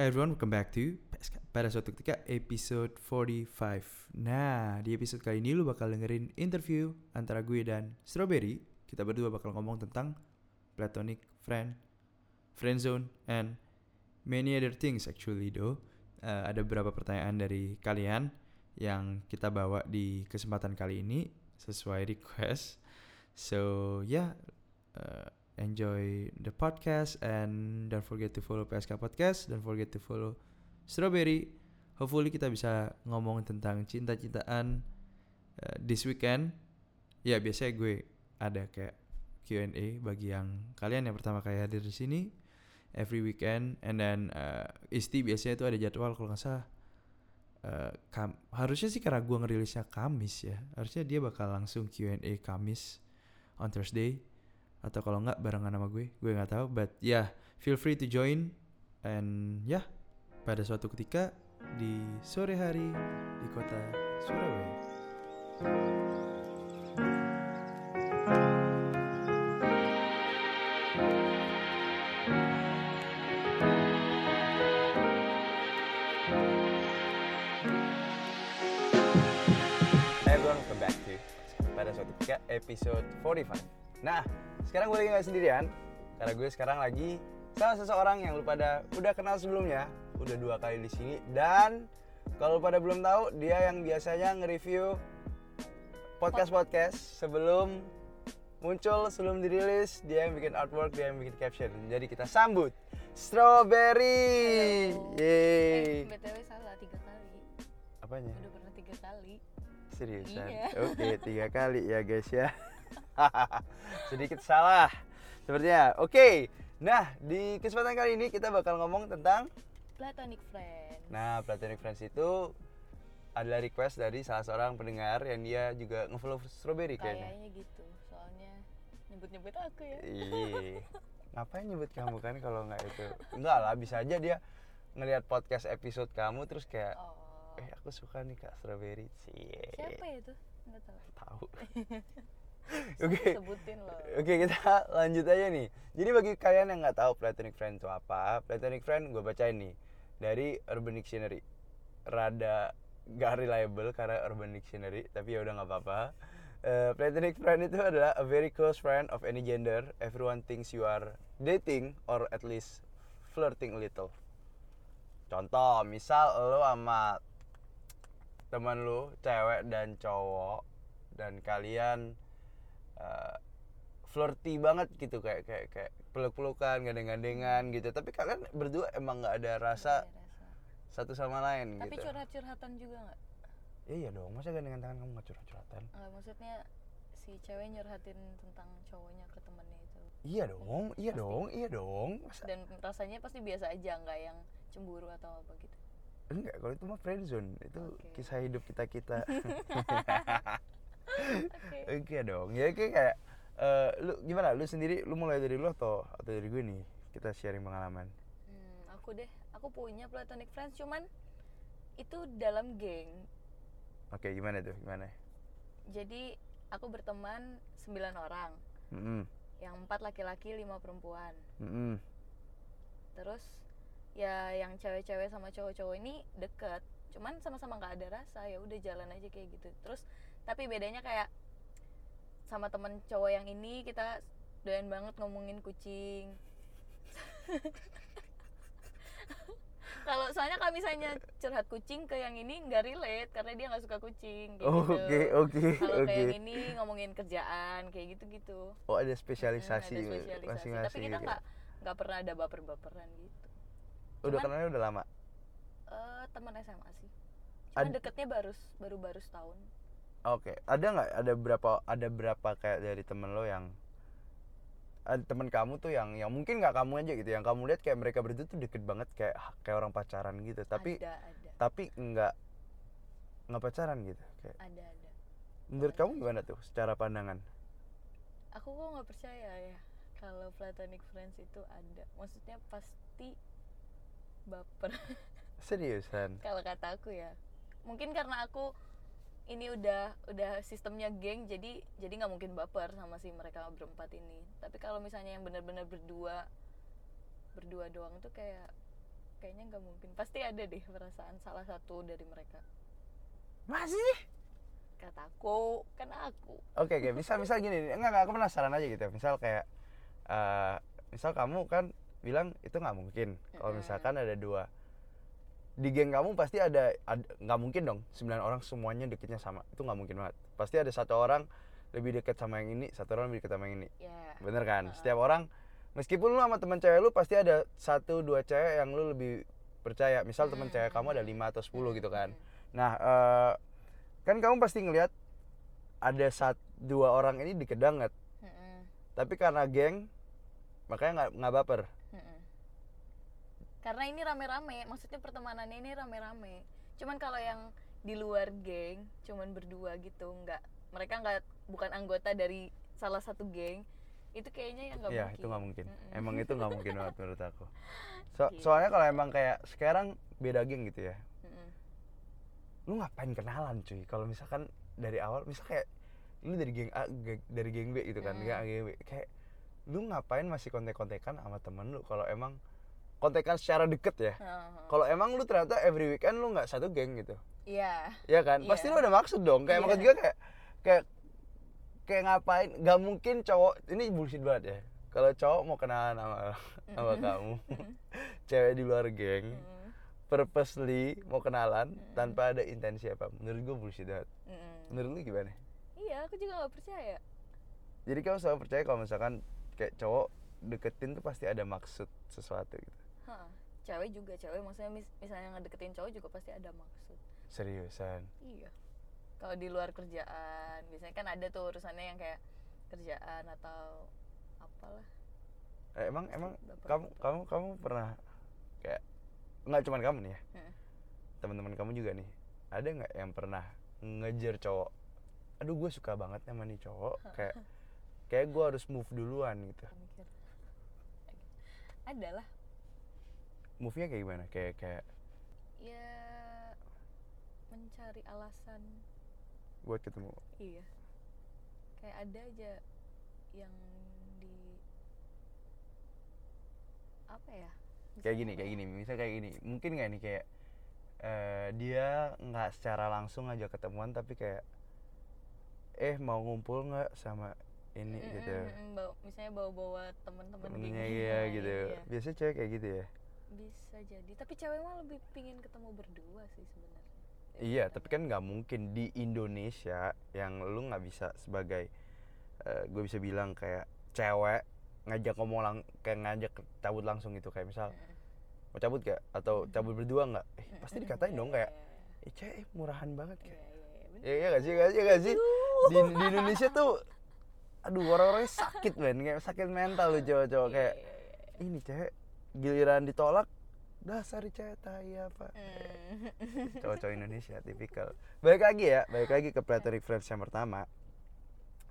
Hi everyone, welcome back to PSK pada suatu ketika episode 45. Nah, di episode kali ini lu bakal dengerin interview antara gue dan Strawberry. Kita berdua bakal ngomong tentang platonic friend, friend zone, and many other things actually though. Eh, ada beberapa pertanyaan dari kalian yang kita bawa di kesempatan kali ini sesuai request. So yeah, uh, enjoy the podcast and don't forget to follow PSK Podcast, don't forget to follow Strawberry. Hopefully kita bisa ngomong tentang cinta-cintaan uh, this weekend. Ya biasanya gue ada kayak Q&A bagi yang kalian yang pertama kali hadir di sini every weekend and then uh, Isti biasanya itu ada jadwal kalau nggak salah uh, kam harusnya sih karena gue ngerilisnya Kamis ya harusnya dia bakal langsung Q&A Kamis on Thursday atau kalau nggak barengan sama gue. Gue nggak tahu but yeah feel free to join. And ya yeah, pada suatu ketika di sore hari di kota Surabaya. Hey everyone, welcome back to pada suatu ketika episode 45 Nah, sekarang gue lagi gak sendirian Karena gue sekarang lagi sama seseorang yang lu pada udah kenal sebelumnya Udah dua kali di sini Dan kalau pada belum tahu, dia yang biasanya nge-review podcast-podcast sebelum muncul, sebelum dirilis Dia yang bikin artwork, dia yang bikin caption Jadi kita sambut Strawberry Halo. Yeay Eh, BTW salah tiga kali. Apanya? Udah pernah tiga kali. Seriusan? Iya. Oke, tiga kali ya guys ya. Sedikit salah. Sepertinya. Oke. Nah, di kesempatan kali ini kita bakal ngomong tentang Platonic friend. Nah, Platonic Friends itu adalah request dari salah seorang pendengar yang dia juga nge-follow Strawberry kayaknya. Kayaknya gitu. Soalnya nyebut-nyebut aku ya. Iya. Ngapain nyebut kamu kan kalau nggak itu? Enggak lah, bisa aja dia ngelihat podcast episode kamu terus kayak Oh. eh aku suka nih Kak Strawberry. Cie. Siapa ya itu? Enggak tahu. Tahu. Oke. Sebutin loh. Oke kita lanjut aja nih. Jadi bagi kalian yang nggak tahu platonic friend itu apa, platonic friend gue bacain nih dari Urban Dictionary. Rada gak reliable karena Urban Dictionary, tapi ya udah nggak apa-apa. Eh, platonic friend itu adalah a very close friend of any gender. Everyone thinks you are dating or at least flirting a little. Contoh, misal lo sama teman lu cewek dan cowok dan kalian uh, flirty banget gitu kayak kayak kayak peluk-pelukan gandeng-gandengan gitu tapi kalian berdua emang nggak ada rasa Ada rasa. satu sama lain Tapi gitu curhat-curhatan juga nggak? Ya iya dong masa gandengan tangan kamu nggak curhat-curhatan Nggak, maksudnya si cewek nyurhatin tentang cowoknya ke temennya itu. iya dong iya Pasti. dong iya dong masa Dan rasanya pasti biasa aja, nggak yang cemburu atau apa gitu. enggak kalau itu mah friendzone itu Oke. kisah hidup kita Oke. oke dong ya kayak eh, lu gimana lu sendiri lu mulai dari lu atau atau dari gue nih kita sharing pengalaman Hmm, aku deh, aku punya platonic friends cuman itu dalam geng. oke gimana tuh gimana Jadi aku berteman 9 orang, Mm-mm. yang empat laki-laki, lima perempuan. Mm-mm. Terus ya yang cewek-cewek sama cowok-cowok ini deket, cuman sama-sama nggak ada rasa ya udah jalan aja kayak gitu. Terus tapi bedanya kayak sama temen cowok yang ini kita doyan banget ngomongin kucing. Kalau soalnya kalau misalnya curhat kucing ke yang ini nggak relate karena dia nggak suka kucing. kayak Oh, gitu. Oke oke Kalau yang ini ngomongin kerjaan kayak gitu-gitu. Oh ada Hmm, spesialisasi, ada spesialisasi. masing-masing. Tapi kita gitu. nggak nggak pernah ada baper-baperan gitu. Udah cuman- kenalnya udah lama. Eh teman SMA sih. Cuma Ad- deketnya baru baru baru setahun. Oke, ada nggak ada berapa ada berapa kayak dari temen lo yang ada temen kamu tuh yang yang mungkin nggak kamu aja gitu yang kamu lihat kayak mereka berdua tuh deket banget kayak kayak orang pacaran gitu tapi ada ada tapi nggak nggak pacaran gitu kayak ada ada. menurut kamu gimana tuh secara pandangan Aku kok nggak percaya ya kalau platonic friends itu ada. Maksudnya pasti baper. seriusan kalau kata aku ya. Mungkin karena aku ini udah udah sistemnya geng jadi jadi nggak mungkin baper sama si mereka berempat ini. Tapi kalau misalnya yang benar-benar berdua berdua doang tuh kayak kayaknya nggak mungkin. Pasti ada deh perasaan salah satu dari mereka. Masih? Kataku kan aku. Oke oke, misal misal gini, enggak enggak aku penasaran aja gitu. Misal kayak eh misal kamu kan bilang itu nggak mungkin. Kalau misalkan ada dua di geng kamu pasti ada ad- nggak mungkin dong sembilan orang semuanya deketnya sama. Itu nggak mungkin banget. Pasti ada satu orang lebih deket sama yang ini satu orang lebih deket sama yang ini. Ya bener kan? Heeh. setiap orang meskipun lu sama teman cewek lu pasti ada satu dua cewek yang lu lebih percaya. Misal teman Mm. cewek kamu ada lima atau 10 gitu kan. Mm. nah eh, kan kamu pasti ngelihat ada satu dua orang ini deket banget. Tapi karena geng makanya nggak nggak baper. Karena ini rame-rame maksudnya pertemanannya ini rame-rame cuman kalau yang di luar geng cuman berdua gitu nggak mereka nggak bukan anggota dari salah satu geng itu kayaknya yang nggak Iya mungkin itu nggak mungkin Mm-mm. emang itu nggak mungkin banget menurut aku So- Gitu. soalnya kalau emang kayak sekarang beda geng gitu ya Mm-mm. lu ngapain kenalan cuy kalau misalkan dari awal misal kayak lu dari geng A dari geng B gitu kan Hmm. geng A geng B kayak lu ngapain masih kontek-kontekan sama temen lu kalau emang kontekan secara deket ya. Heeh. kalau emang lu ternyata every weekend lu nggak satu geng gitu. Iya. Ya kan? Pasti Iya. lu ada maksud dong. Kayak Iya. maksud gue kayak kayak kayak ngapain? Nggak mungkin cowok ini bullshit banget ya. Kalau cowok mau kenalan sama sama kamu cewek di luar geng purposely mau kenalan tanpa ada intensi apa menurut gue bullshit banget. Menurut lu gimana? Iya aku juga nggak percaya. Jadi kamu selalu percaya kalau misalkan kayak cowok deketin tuh pasti ada maksud sesuatu gitu Hah. cewek juga cewek maksudnya mis- misalnya ngedeketin cowok juga pasti ada maksud. Seriusan? Iya. Kalau di luar kerjaan biasanya kan ada tuh urusannya yang kayak kerjaan atau apalah. Eh, emang emang kamu baper. kamu kamu pernah kayak nggak cuman kamu nih ya teman-teman kamu juga nih ada nggak yang pernah ngejar cowok? Aduh gue suka banget sama nih cowok kayak kayak gue harus move duluan gitu. Aku mikir. Ada lah move nya kayak gimana? Kayak kayak ya mencari alasan. Buat ketemu. Iya. Kayak ada aja yang di apa ya? Kayak gini Misalnya kayak gini misal kayak gini. Mungkin nggak nih kayak eh, dia nggak secara langsung aja ketemuan tapi kayak eh mau ngumpul nggak sama ini? Mm, gitu. mm, mm, bawa- misalnya bawa-bawa teman-teman gengnya, iya gitu. Iya. biasanya cewek kayak gitu ya bisa jadi. Tapi cewek mah lebih pingin ketemu berdua sih sebenarnya. Iya tapi kan nggak mungkin di Indonesia yang lu nggak bisa sebagai gue bisa bilang kayak cewek ngajak ngomong lang kayak ngajak cabut langsung gitu. Kayak misal mau cabut gak atau cabut berdua nggak? Eh, pasti dikatain iya, dong iya, kayak iya, eh cewek murahan banget iya, kayak. Iya, iya, ya iya gak sih gak sih gak sih? Di, di Indonesia tuh aduh orang-orangnya sakit men. Kayak sakit mental loh cowok-cowok Iya, kayak iya, iya. ini cewek giliran ditolak dasar cewek tai apa Mm. cowok-cowok Indonesia tipikal. Balik lagi ya balik lagi ke platonic friends yang pertama.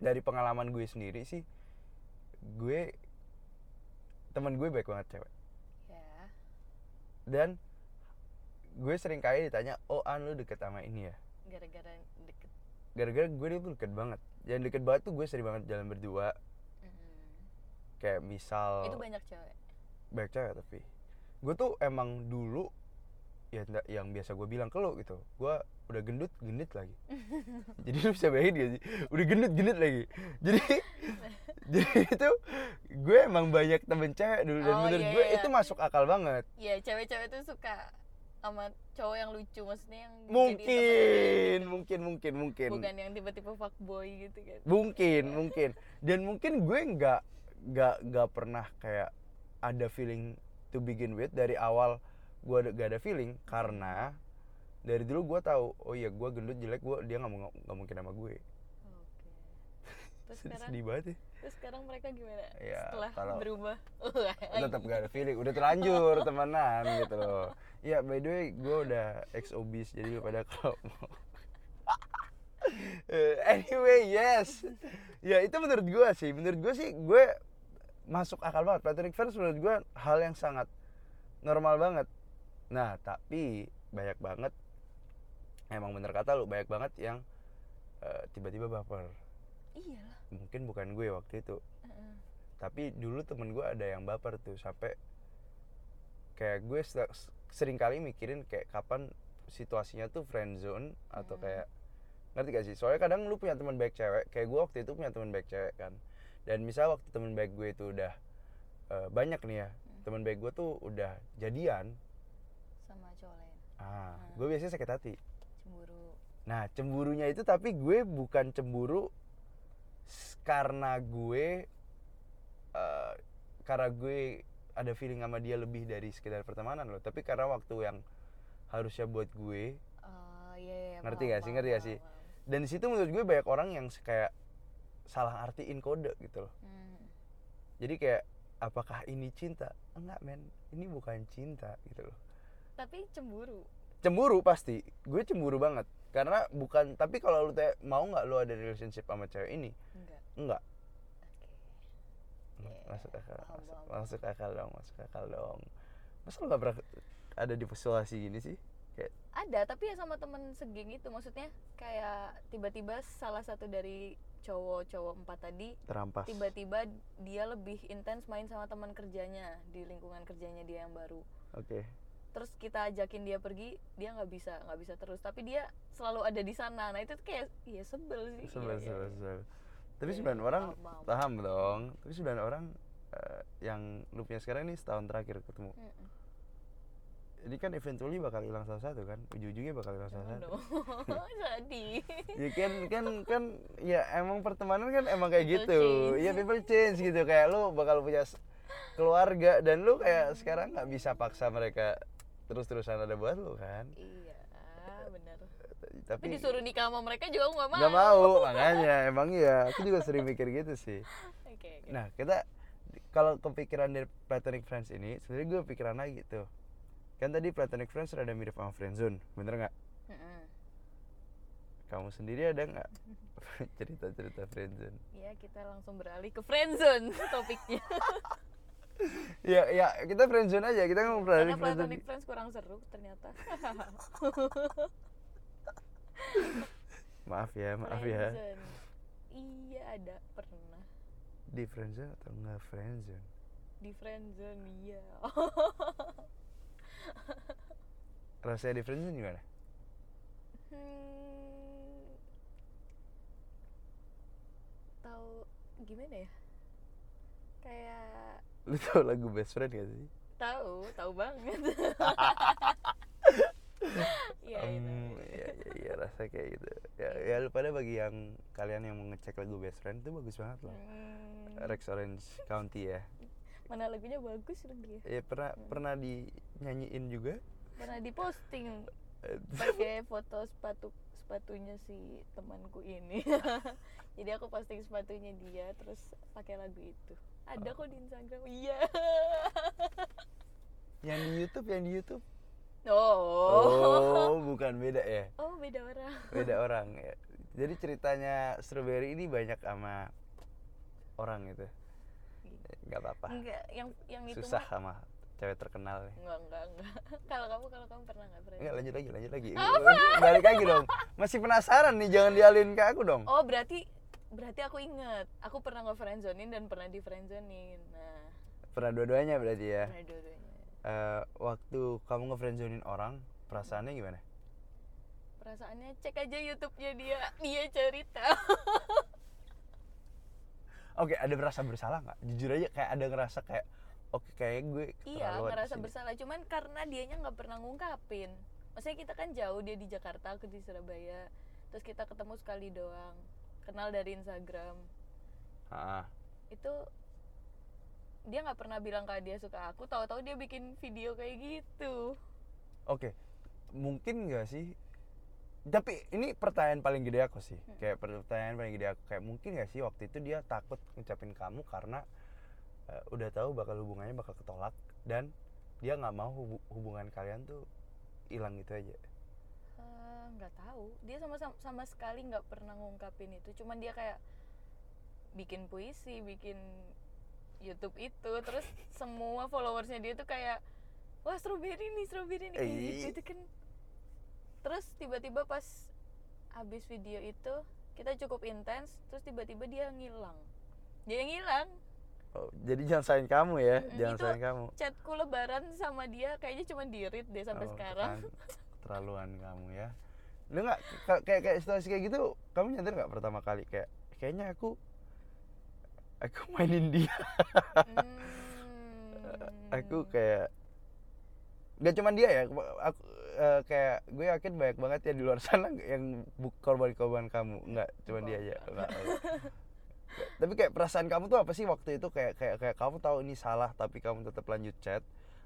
Dari pengalaman gue sendiri sih gue teman gue baik banget cewek. Ya. Dan gue sering kali ditanya oh an lu deket sama ini ya? Gara-gara deket. Gara-gara gue dia deket banget. Yang deket banget tuh gue sering banget jalan berdua. Mm. kayak misal itu banyak cewek baik cewek tapi gue tuh emang dulu ya yang biasa gue bilang ke lo gitu gue udah gendut gendut lagi. Jadi lu bisa bayangin gak sih? Udah gendut gendut lagi. Jadi jadi itu gue emang banyak temen cewek dulu dan Oh, menurut iya, gue iya. itu masuk akal banget. Ya cewek-cewek tuh suka sama cowok yang lucu maksudnya yang mungkin gitu. mungkin mungkin mungkin. Bukan yang tiba-tiba fuckboy gitu kan. Mungkin mungkin. Dan mungkin gue nggak nggak nggak pernah kayak ada feeling to begin with dari awal gue gak ada feeling karena dari dulu gue tahu oh iya gue gendut jelek gue dia nggak mau nggak mungkin sama gue. Oke. Terus sekarang? sedih banget ya terus sekarang mereka gimana? Ya, setelah kalau- berubah? Tetap gak ada feeling udah terlanjur temenan gitu loh. Ya by the way gue udah ex obese jadi lu pada kalau mau. Eh, anyway yes. Ya itu menurut gue sih menurut gue sih gue masuk akal banget. Platonic friends menurut gue hal yang sangat normal banget. Nah tapi banyak banget emang bener kata lu banyak banget yang eh, tiba-tiba baper. Iyalah. Mungkin bukan gue waktu itu. Heeh. tapi dulu temen gue ada yang baper tuh sampai kayak gue se- sering kali mikirin kayak kapan situasinya tuh friend zone atau kayak ngerti gak sih? Soalnya kadang lu punya teman baik cewek kayak gue waktu itu punya teman baik cewek kan dan misal waktu teman baik gue itu udah eh, banyak nih ya Hmm. teman baik gue tuh udah jadian sama cowok lain ah Hmm. gue biasanya sakit hati cemburu Nah, cemburunya itu tapi gue bukan cemburu karena gue eh, karena gue ada feeling sama dia lebih dari sekedar pertemanan loh, tapi karena waktu yang harusnya buat gue Oh, iya, iya, Ngerti paham, gak sih? paham, Ngerti gak sih? dan di situ menurut gue banyak orang yang kayak salah artiin kode gitu loh. Hmm. Jadi kayak apakah ini cinta? Enggak, men. Ini bukan cinta gitu loh. tapi cemburu Cemburu pasti. Gue cemburu banget. Karena bukan tapi kalau lu tanya mau nggak lu ada relationship sama cewek ini? enggak Enggak. oke Iya, masuk akal masuk, masuk akal dong masuk akal dong masa lo gak pernah ada di situasi gini sih kayak ada tapi ya sama temen segeng itu maksudnya kayak tiba-tiba salah satu dari cowok-cowok empat tadi terampas. tiba-tiba dia lebih intens main sama teman kerjanya di lingkungan kerjanya dia yang baru. Oke. Terus kita ajakin dia pergi dia nggak bisa nggak bisa terus. Tapi dia selalu ada di sana. Nah itu kayak iya sebel sih. Sebel iya, sebel iya. sebel. Tapi sebenarnya iya, orang paham, dong. Tapi sebenarnya orang eh, yang lu punya sekarang ini setahun terakhir ketemu. Mm-mm. Ini kan eventually bakal hilang salah satu kan? Ujung-ujungnya bakal hilang salah satu sedih. Ya kan kan kan ya emang pertemanan kan emang kayak People gitu. change. ya people change gitu. Kayak lu bakal punya keluarga dan lu kayak sekarang nggak bisa paksa mereka terus-terusan ada buat lu kan? Iya benar. Tapi, tapi disuruh nikah sama mereka juga nggak mau. nggak mau makanya. Emang iya aku juga sering mikir gitu sih. Oke oke. Nah kita kalau kepikiran dari platonic friends ini sebenarnya gue pikiran lagi tuh kan tadi platonic friends rada mirip sama friendzone bener nggak? Kamu sendiri ada nggak cerita-cerita friendzone Iya kita langsung beralih ke friendzone topiknya. Ya ya kita friendzone aja kita ngomong karena platonic friends kurang seru ternyata. Maaf ya maaf ya. iya ada pernah. Di friendzone atau nggak friendzone di friendzone iya rasanya di friendzone gimana? Hmm, tahu gimana ya? Kayak lu tau lagu best friend gak sih? Tahu tahu banget. Iya itu ya, ya, ya rasa kayak gitu. Ya, ya lu pada bagi yang kalian yang mau ngecek lagu best friend itu bagus banget loh. Hmm, Rex Orange County ya mana lagunya bagus lagi ya. Ya pernah pernah dinyanyiin juga. Pernah diposting pakai foto sepatu sepatunya si temanku ini. Jadi aku posting sepatunya dia terus pakai lagu itu. Ada kok di Instagram. Iya. Yang di YouTube yang di YouTube? Oh oh bukan beda ya? Oh beda orang. Beda orang ya. Jadi ceritanya strawberry ini banyak sama orang gitu nggak apa-apa. Enggak yang yang itu susah mah sama cewek terkenal nih. Enggak enggak enggak kalau kamu kalau kamu pernah nggak pernah Enggak lanjut lagi lanjut lagi. Balik lagi dong. Masih penasaran nih jangan dialin ke aku dong. Oh berarti berarti aku inget aku pernah nge friendzonin dan pernah di friendzonin nah. Pernah dua-duanya berarti ya? Pernah dua-duanya. Eh, waktu kamu ngefriendzonin orang perasaannya gimana? Perasaannya cek aja YouTube-nya dia. Dia cerita oke ada merasa bersalah nggak? Jujur aja kayak ada ngerasa kayak oke kayak gue iya ngerasa sini." bersalah. Cuman karena dianya nggak pernah ngungkapin. Maksudnya kita kan jauh dia di Jakarta aku di Surabaya. Terus kita ketemu sekali doang. Kenal dari Instagram. Ah, itu dia nggak pernah bilang kalau dia suka aku. Tahu-tahu dia bikin video kayak gitu. Oke mungkin nggak sih tapi ini pertanyaan paling gede aku sih. Hmm. kayak pertanyaan paling gede aku. Kayak mungkin nggak sih waktu itu dia takut ngucapin kamu karena eh, udah tahu bakal hubungannya bakal ketolak dan dia nggak mau hubu- hubungan kalian tuh hilang gitu aja. Eh, nggak tahu. Dia sama sama, sama sekali nggak pernah ngungkapin itu. Cuman dia kayak bikin puisi bikin YouTube itu. Terus semua followersnya dia tuh kayak wah strawberry nih strawberry nih. Kayak gitu itu kan terus tiba-tiba pas habis video itu kita cukup intens terus tiba-tiba dia ngilang dia yang ngilang Oh, jadi jangan salahin kamu ya, Mm-mm, jangan itu salahin kamu. chatku lebaran sama dia kayaknya cuma di read deh sampai Oh, sekarang kan, Terlaluan kamu ya. Lu nggak ka- kayak kayak situasi kayak gitu, kamu nyadar nggak pertama kali kayak kayaknya aku aku mainin dia. Hmm. aku kayak gak cuman dia ya aku eh, kayak gue yakin banyak banget ya di luar sana yang korban-korban kamu. Nggak cuman dia aja. Nggak, tapi kayak perasaan kamu tuh apa sih waktu itu? Kayak kayak kayak kamu tahu ini salah tapi kamu tetap lanjut chat?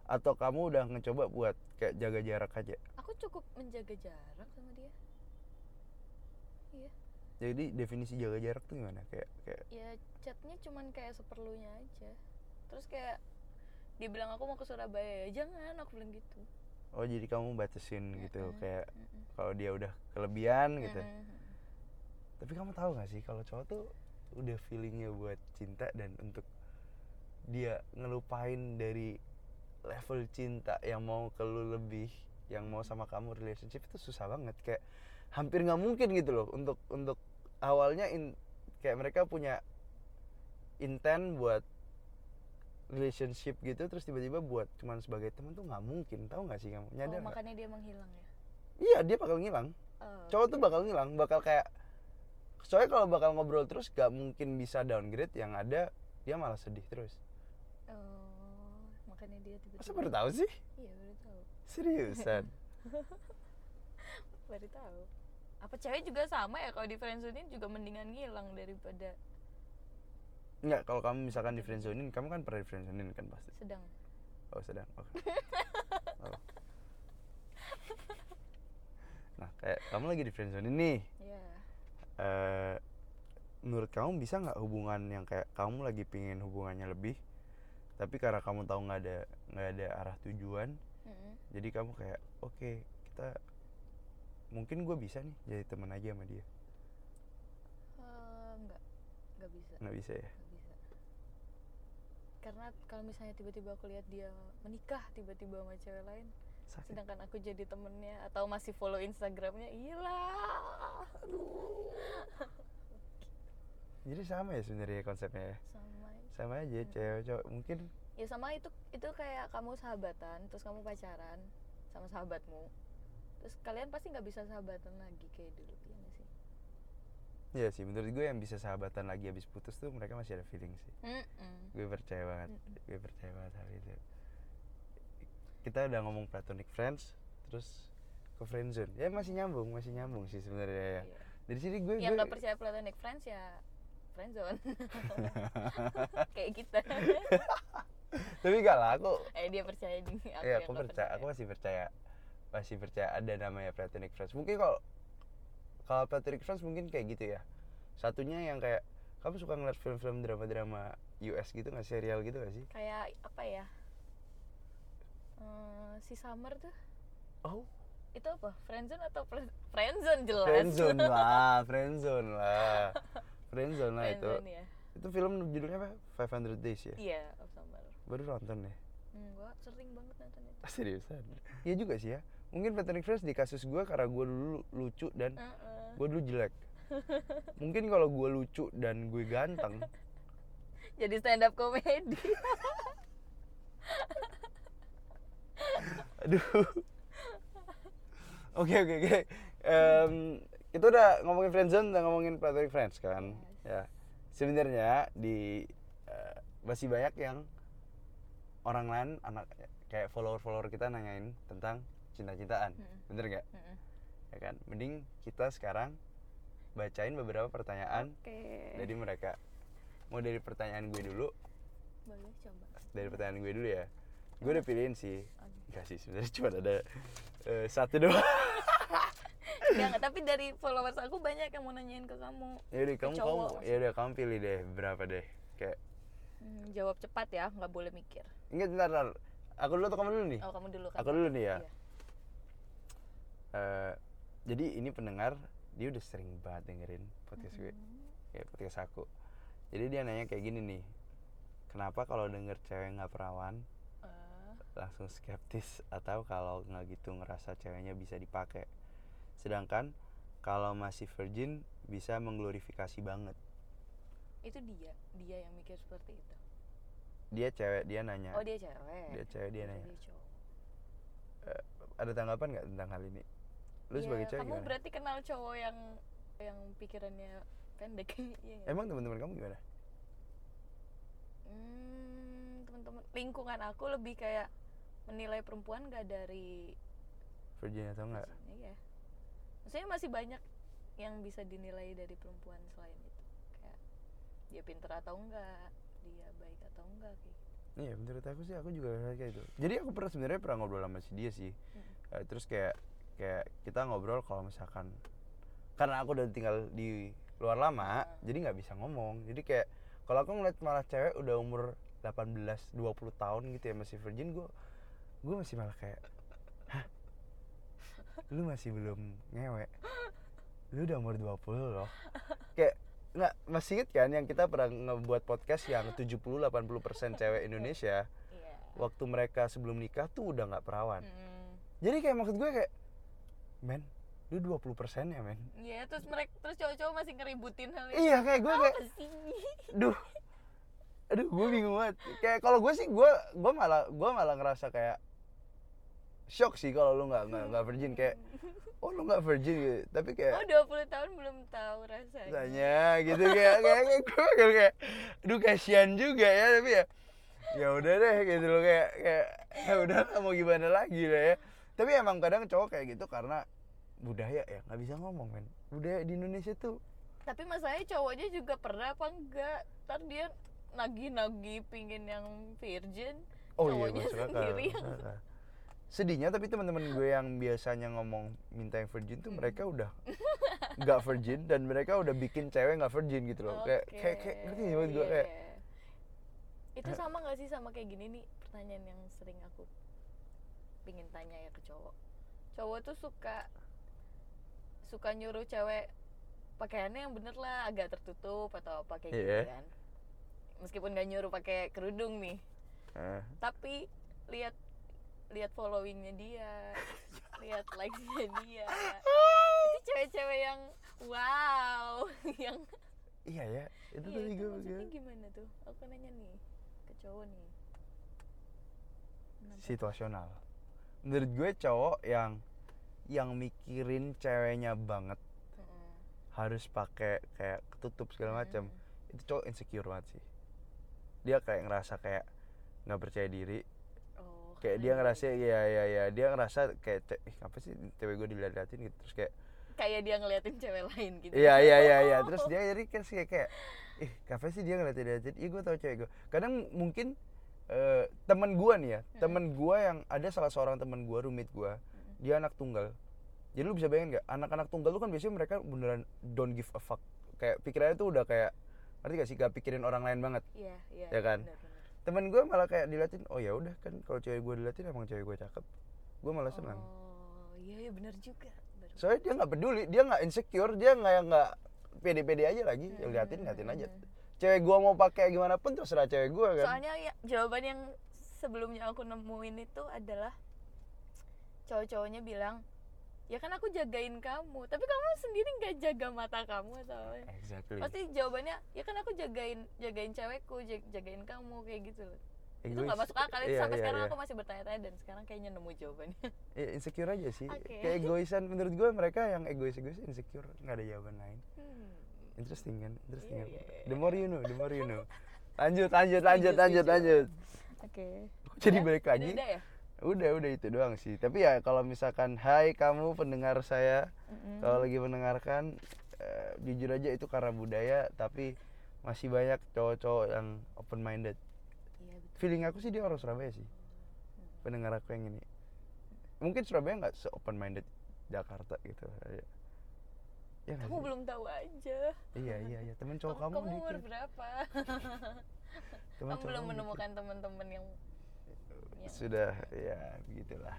Atau kamu udah ngecoba buat kayak jaga jarak aja? Aku cukup menjaga jarak sama dia. Iya. Jadi definisi jaga jarak tuh gimana? Kayak kayak ya chatnya cuman kayak seperlunya aja. Terus kayak dia bilang aku mau ke Surabaya. Ya jangan aku bilang gitu oh jadi kamu batasin gitu kayak kalau dia udah kelebihan gitu. Tapi kamu tahu gak sih kalau cowok tuh udah feelingnya buat cinta dan untuk dia ngelupain dari level cinta yang mau ke lu lebih yang mau sama kamu relationship itu susah banget. Kayak hampir nggak mungkin gitu loh untuk untuk awalnya in, kayak mereka punya intent buat relationship gitu terus tiba-tiba buat cuman sebagai teman tuh nggak mungkin tahu nggak sih kamu? Oh, nyadar nggak? makanya dia menghilang ya? Iya dia bakal ngilang. Oh, cowok tuh oke. bakal ngilang bakal kayak soalnya kalau bakal ngobrol terus gak mungkin bisa downgrade yang ada dia malah sedih terus. Oh makanya dia tiba-tiba masa baru tahu sih? Iya baru tahu. Seriusan? Baru tahu. Apa cewek juga sama ya kalau di friendzonein juga mendingan ngilang daripada Enggak, kalau kamu misalkan di friendzonein kamu kan pernah di friendzonein kan pasti? Sedang. Oh sedang oke. Oh. nah kayak kamu lagi di friendzonein nih. Ya eh menurut kamu bisa nggak hubungan yang kayak kamu lagi pingin hubungannya lebih tapi karena kamu tahu nggak ada nggak ada arah tujuan Mm-mm. jadi kamu kayak oke kita mungkin gue bisa nih jadi teman aja sama dia. Eh, nggak nggak bisa. Nggak bisa ya karena kalau misalnya tiba-tiba aku lihat dia menikah tiba-tiba sama cewek lain sakit sedangkan aku jadi temennya atau masih follow instagramnya iyalah jadi sama ya sebenarnya konsepnya ya sama aja. sama aja Mm. cewek cowok mungkin ya sama itu itu kayak kamu sahabatan terus kamu pacaran sama sahabatmu terus kalian pasti nggak bisa sahabatan lagi kayak dulu ya sih ya sih menurut gue yang bisa sahabatan lagi habis putus tuh mereka masih ada feeling sih Mm-mm. gue percaya banget Mm-mm. gue percaya banget hal itu kita udah ngomong platonic friends terus ke friendzone ya masih nyambung masih nyambung sih sebenarnya ya Iya. dari sini gue yang gue nggak percaya platonic friends ya friendzone kayak kita tapi gak lah aku eh dia percaya di aku Iya, yang aku nggak percaya, aku masih percaya, masih percaya ada namanya platonic friends. Mungkin kalau kalau platonic friends mungkin kayak gitu ya. Satunya yang kayak kamu suka ngeliat film-film drama-drama US gitu nggak serial gitu gak sih? kayak apa ya Eh, si summer tuh Oh, itu apa friendzone atau pla- friendzone jelas friendzone lah, friendzone lah, friendzone lah itu. Ya Itu film judulnya apa? 500 Days ya. iya of summer Baru nonton deh. enggak sering banget nonton itu Seriusan? Iya juga sih ya. Mungkin platonic friends di kasus gue karena gue dulu lucu dan Heeh. gue dulu jelek. Mungkin kalau gue lucu dan gue ganteng, jadi stand up comedy Aduh. Oke oke oke. Kita udah ngomongin friendzone, udah ngomongin platonic friends kan. Ya. Sebenarnya di eh, masih banyak yang orang lain anak kayak follower-follower kita nanyain tentang cinta-cintaan. Mm-mm. Bener nggak? Mm-mm. Ya kan? Mending kita sekarang bacain beberapa pertanyaan oke dari mereka. Mau dari pertanyaan gue dulu, boleh coba dari pertanyaan gue dulu ya. Gue udah pilihin sih. Enggak sih, sebenarnya cuma ada eh, satu doang. Enggak, tapi dari followers aku banyak yang mau nanyain ke kamu ya udah kamu kamu cowok ya udah kamu pilih deh berapa deh kayak Hmm, jawab cepat ya nggak boleh mikir ingat bentar, bentar. aku dulu atau kamu dulu nih oh kamu dulu kan aku dulu nih ya Iya. Eh, jadi ini pendengar dia udah sering banget dengerin podcast gue. Hmm. kayak podcast aku. Jadi dia nanya kayak gini nih kenapa kalau denger cewek nggak perawan? Eh, langsung skeptis atau kalau nggak gitu ngerasa ceweknya bisa dipakai. Sedangkan kalau masih virgin bisa mengglorifikasi banget. Itu dia dia yang mikir seperti itu? Dia cewek dia nanya. Oh dia cewek. Dia cewek dia Kira nanya. dia cowok. "Eh, ada tanggapan nggak tentang hal ini lu Iya, sebagai cewek kamu gimana berarti kenal cowok yang yang pikirannya pendek nggak? emang teman-teman kamu gimana Hmm, teman-teman lingkungan aku lebih kayak menilai perempuan gak dari virgin atau enggak Iya. Maksudnya masih banyak yang bisa dinilai dari perempuan selain itu. Kayak dia pinter atau enggak, dia baik atau enggak kayak gitu. Iya menurut aku sih aku juga kayak itu. Jadi aku pernah sebenarnya pernah ngobrol sama si dia sih. Hmm. Eh, terus kayak kayak kita ngobrol kalau misalkan karena aku udah tinggal di luar lama, Hmm. jadi nggak bisa ngomong. Jadi kayak kalau aku ngeliat malah cewek udah umur 18 20 tahun gitu ya masih virgin gue gue masih malah kayak hah lu masih belum ngewe lu udah umur 20 loh kayak nggak masih inget kan yang kita pernah ngebuat podcast yang 70-80% cewek Indonesia Iya. waktu mereka sebelum nikah tuh udah nggak perawan Hmm. jadi kayak maksud gue kayak men lu 20% ya men Iya, terus mereka terus cowok-cowok masih ngeributin hal itu. iya kayak gue kayak sih? duh aduh gue bingung banget kayak kalau gue sih gue gue malah gue malah ngerasa kayak shock sih kalau lu nggak nggak virgin kayak oh lu nggak virgin gitu tapi kayak Oh, 20 tahun belum tahu rasanya. tanya gitu kayak kayak kayak gue kayak, kayak aduh kasihan juga ya tapi ya ya udah deh gitu loh kayak kayak ya udah mau gimana lagi lah ya tapi emang kadang cowok kayak gitu karena budaya ya nggak bisa ngomong men budaya di Indonesia tuh Tapi masalahnya cowoknya juga pernah apa enggak? Ntar dia nagih-nagih pingin yang virgin. oh iya cowoknya akal, sendiri yang sedihnya tapi teman-teman gue yang biasanya ngomong minta yang virgin tuh Hmm. mereka udah nggak virgin dan mereka udah bikin cewek nggak virgin gitu loh kayak kayak kayak ngerti nggak maksud gue Iya, kayak iya. Itu sama gak sih sama kayak gini nih pertanyaan yang sering aku pingin tanya ya ke cowok. Cowok tuh suka suka nyuruh cewek pakaiannya yang bener lah agak tertutup atau apa kayak gitu Iya. kan. Meskipun gak nyuruh pakai kerudung nih, eh, tapi lihat lihat followingnya dia, lihat likesnya dia. Itu cewek-cewek yang wow, yang iya ya itu Iya, tadi itu gue maksudnya gimana tuh? Aku nanya nih ke cowok nih. Kenapa? situasional menurut gue cowok yang yang mikirin ceweknya banget Mm-mm. harus pakai kayak ketutup segala macam Mm. itu cowok insecure banget sih dia kayak ngerasa kayak nggak percaya diri Oh, kayak dia ngerasa ya ya ya dia ngerasa kayak ce- ih apa sih cewek gue dilihat-liatin gitu terus kayak kayak dia ngeliatin cewek lain gitu. iya iya iya iya terus dia jadi kayak kayak, kayak ih kenapa sih dia ngeliatin liatin iya gue tau cewek gue kadang mungkin eh, temen gue nih ya temen gue yang ada salah seorang temen gue rumit gue dia anak tunggal jadi lu bisa bayangin nggak anak-anak tunggal tuh kan biasanya mereka beneran don't give a fuck kayak pikirannya tuh udah kayak ngerti gak sih gak pikirin orang lain banget Iya, iya. Ya kan? benar-benar. temen gue malah kayak diliatin oh ya udah kan kalau cewek gue diliatin emang cewek gue cakep gue malah senang Oh, iya iya benar juga. Benar. soalnya dia nggak peduli dia nggak insecure dia nggak nggak pede-pede aja lagi ya liatin liatin aja cewek gua mau pakai gimana pun terserah cewek gua kan Soalnya ya, jawaban yang sebelumnya aku nemuin itu adalah cowok-cowoknya bilang ya kan aku jagain kamu tapi kamu sendiri nggak jaga mata kamu atau apa exactly pasti jawabannya ya kan aku jagain jagain cewekku jag- jagain kamu kayak gitu loh itu Egois. nggak masuk akal itu Iya, sampai iya, sekarang iya. aku masih bertanya-tanya dan sekarang kayaknya nemu jawabannya Ya, insecure aja sih Oke. kayak egoisan menurut gua mereka yang egois egois insecure nggak ada jawaban lain Hmm. Interesting kan? Interesting Iya, kan? iya, iya. the more you know the more you know. Lanjut lanjut lanjut lanjut lanjut. Oke. Jadi Udah? balik lagi. Udah ya? Udah udah itu doang sih. Tapi ya kalau misalkan hai kamu pendengar saya. Mm-mm. kalau lagi mendengarkan eh, jujur aja itu karena budaya tapi masih banyak cowok-cowok yang open minded iya betul. Feeling aku sih dia orang Surabaya sih. Pendengar aku yang ini. Mungkin Surabaya nggak se open minded Jakarta gitu ya kamu sih? belum tahu aja. Iya iya iya. Temen cowok kamu, kamu, kamu umur dikit berapa? Temen kamu belum menemukan teman-teman yang dikit. yang sudah ya begitulah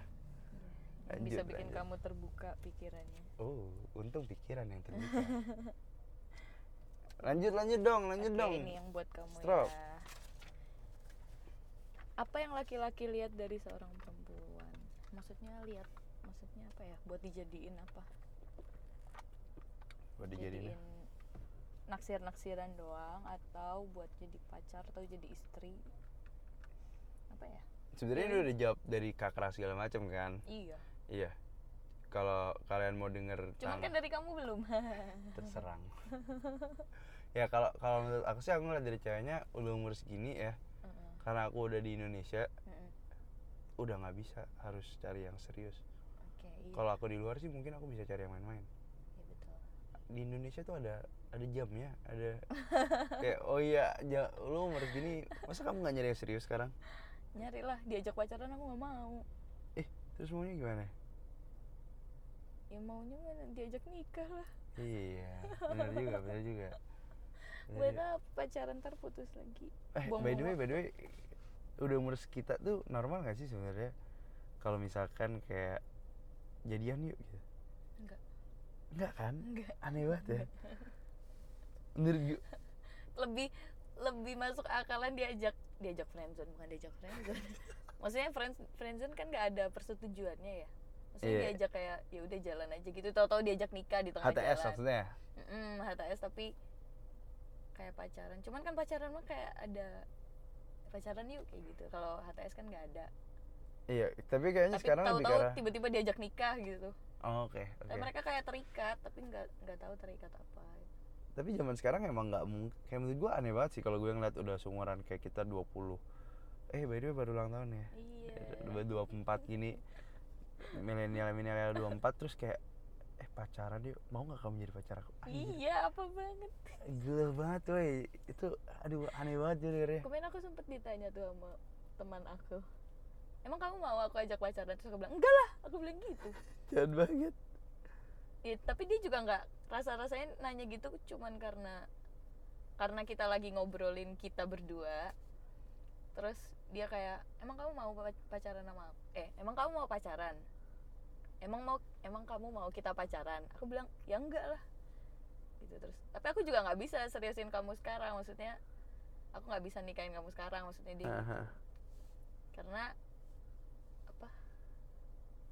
yang lanjut, bisa bikin lanjut. kamu terbuka pikirannya. Oh untung pikiran yang terbuka. Lanjut lanjut dong lanjut Oke, dong. ini yang buat kamu Strop. ya apa yang laki-laki lihat dari seorang perempuan? Maksudnya lihat maksudnya apa ya? Buat dijadiin apa buat dijadiin naksir-naksiran doang atau buat jadi pacar atau jadi istri. Apa ya? Sebenarnya ini udah jawab dari kakak segala macam kan? Iya. Iya. Kalau kalian mau denger cuman kan dari kamu belum. Terserang. Ya kalau kalau menurut aku sih aku ngeliat dari ceweknya udah umur segini ya. Mm-mm, karena aku udah di Indonesia mm-mm. udah nggak bisa harus cari yang serius. Oke iya. Kalau aku di luar sih mungkin aku bisa cari yang main-main di Indonesia tuh ada ada jamnya ada kayak oh iya ja, lu umur segini masa kamu nggak nyari yang serius sekarang? Nyari lah diajak pacaran aku nggak mau. Eh terus maunya gimana? Ya maunya mana diajak nikah lah. Iya benar juga benar juga. Buat apa pacaran ntar putus lagi. Eh by the way by the way udah umur kita tuh normal gak sih sebenarnya? Kalau misalkan kayak jadian yuk gitu enggak kan? Enggak. Aneh banget ya. Menurut gue lebih lebih masuk akalan diajak diajak friendzone bukan diajak friendzone. Maksudnya friends friendzone kan nggak ada persetujuannya ya? Maksudnya Iya. diajak kayak ya udah jalan aja gitu. Tahu-tahu diajak nikah di tengah HTS jalan. maksudnya Mm-mm, HTS tapi kayak pacaran. Cuman kan pacaran mah kayak ada pacaran yuk kayak gitu. Kalau HTS kan nggak ada. Iya tapi kayaknya tapi sekarang tahu-tahu tiba-tiba diajak nikah gitu oh, oke oke. Dan mereka kayak terikat tapi nggak nggak tahu terikat apa. Tapi zaman sekarang emang nggak mungkin kayak menurut gue aneh banget sih kalau gue ngeliat udah seumuran kayak kita 20 eh by the way baru ulang tahun ya? Iya. Udah 24 gini. Milenial milenial 24 terus kayak eh pacaran yuk. Mau nggak kamu jadi pacar aku? Anjir, iya apa banget. Gila banget woi. Itu aduh aneh banget jujur ya. Kemarin aku sempet ditanya tuh sama teman aku emang kamu mau aku ajak pacaran? Terus aku bilang enggak lah. Aku bilang gitu. Jahat banget. Ya, tapi dia juga nggak rasa rasanya nanya gitu cuman karena karena kita lagi ngobrolin kita berdua. Terus dia kayak emang kamu mau pa- pacaran sama aku? Eh emang kamu mau pacaran? Emang mau emang kamu mau kita pacaran? Aku bilang ya enggak lah. Gitu terus. Tapi aku juga nggak bisa seriusin kamu sekarang maksudnya aku nggak bisa nikahin kamu sekarang maksudnya dia gitu. Aha. karena apa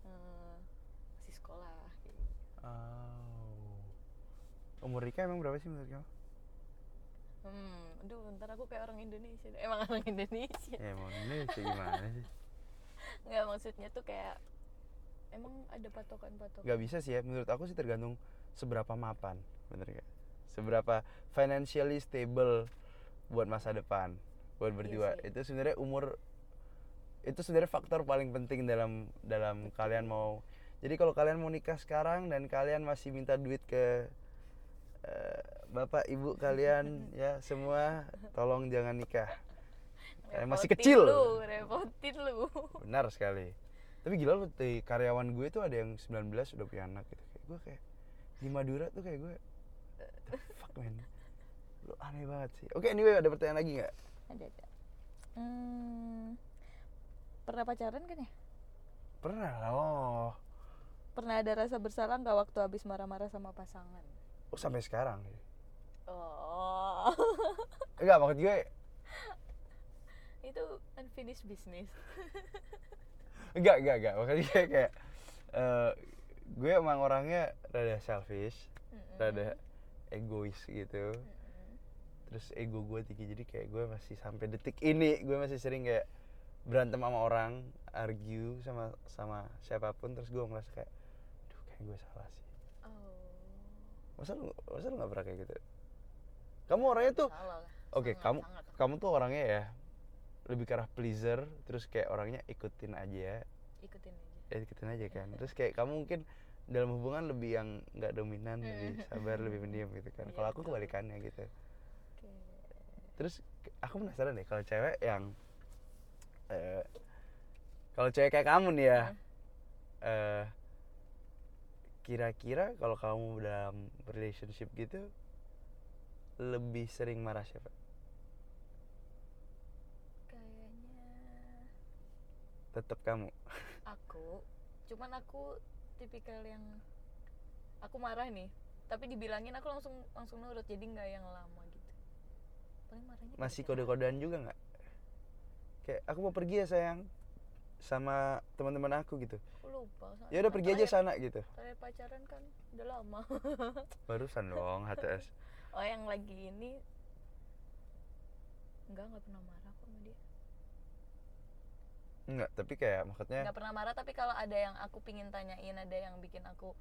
eh, masih sekolah kayak gitu. oh. Umur Rika emang berapa sih menurut kamu? Hmm aduh ntar aku kayak orang Indonesia emang orang Indonesia. Ya emang Indonesia gimana sih? Nggak maksudnya tuh kayak emang ada patokan-patokan. Nggak bisa sih ya. Menurut aku sih tergantung seberapa mapan bener gak seberapa financially stable buat masa depan buat Iya berdua. sih. itu sebenarnya umur itu sebenarnya faktor paling penting dalam dalam kalian mau jadi kalau kalian mau nikah sekarang dan kalian masih minta duit ke eh, bapak ibu kalian ya semua tolong jangan nikah. Kalian masih kecil. lu repotin lu. Benar sekali. Tapi gila lu di karyawan gue tuh ada yang 19 udah punya anak gitu. Kayak gue kayak di Madura tuh kayak gue fuck man. Lu aneh banget sih. Oke anyway ada pertanyaan lagi nggak? Ada ada. Hmm, pernah pacaran kan ya? Pernah lah oh. Pernah ada rasa bersalah nggak waktu habis marah-marah sama pasangan? Oh sampai sekarang ya? Oh. Enggak maksud gue itu unfinished business. Enggak enggak enggak. Maksud gue kayak eh, gue emang orangnya rada selfish Mm-mm. rada egois gitu. Mm-mm. terus ego gue tinggi jadi kayak gue masih sampai detik ini gue masih sering kayak berantem sama orang argue sama sama siapa pun terus gue ngerasa kayak aduh kayak gue salah sih. Oh. Masa lu masa lu nggak pernah kayak gitu? Kamu orangnya tuh oke Sangat, kamu sangat. kamu tuh orangnya ya lebih ke arah pleaser terus kayak orangnya ikutin aja. Ikutin aja. Ya ikutin aja kan. Terus kayak kamu mungkin dalam hubungan lebih yang nggak dominan lebih sabar lebih pendiam gitu kan. Iya, kalau aku kebalikannya gitu. Terus aku penasaran deh kalau cewek yang eh kalau cewek kayak kamu nih ya eh kira-kira kalau kamu dalam relationship gitu lebih sering marah siapa? Kayaknya tetap kamu. Aku. Cuman aku tipikal yang aku marah nih. Tapi dibilangin aku langsung langsung nurut. Jadi nggak yang lama gitu. Paling marahnya masih ketika- kode-kodean juga nggak kayak aku mau pergi ya sayang. Sama teman-teman aku gitu. Lupa ya udah pergi aja sana gitu. terakhir pacaran kan udah lama. Barusan dong HTS oh yang lagi ini. Enggak nggak pernah marah kok sama dia. Enggak tapi kayak maksudnya nggak pernah marah tapi kalau ada yang aku pingin tanyain ada yang bikin aku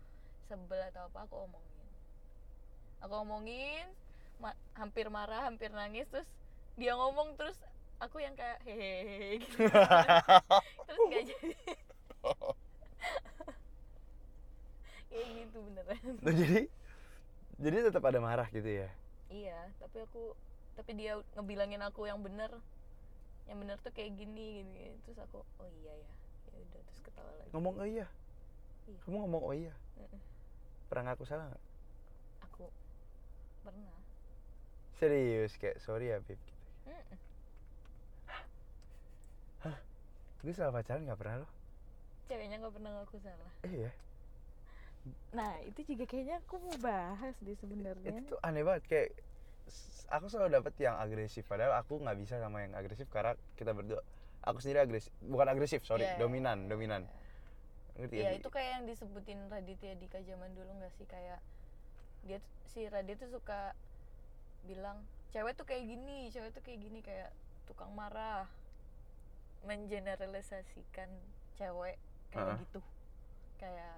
sebel atau apa aku omongin. Aku omongin ma- hampir marah hampir nangis terus dia ngomong terus aku yang kayak hehehe gitu. Terus nggak jadi. Kayak gitu beneran. Tuh, jadi jadi tetap ada marah gitu ya? Iya tapi aku tapi dia ngebilangin aku yang bener. Yang bener tuh kayak gini gini, gini. terus aku oh iya ya. Ya udah terus ketawa lagi. Ngomong oh iya. Iya. kamu ngomong oh iya. Mm-mm. pernah ngaku salah nggak? Aku pernah. Serius kayak sorry ya Bib gitu. Mm-mm. Gue salah pacaran nggak pernah loh ceweknya nggak pernah ngaku salah. Eh ya nah itu juga kayaknya aku mau bahas deh sebenarnya. Itu tuh aneh banget kayak aku selalu dapet yang agresif padahal aku nggak bisa sama yang agresif karena kita berdua aku sendiri agresif bukan agresif sorry Iya, dominan iya, dominan ngerti Iya gak itu kayak yang disebutin Raditya Dika zaman dulu nggak sih? Kayak dia si Radit tuh suka bilang cewek tuh kayak gini cewek tuh kayak gini kayak tukang marah mengeneralisasikan cewek kayak Heeh. gitu. Kayak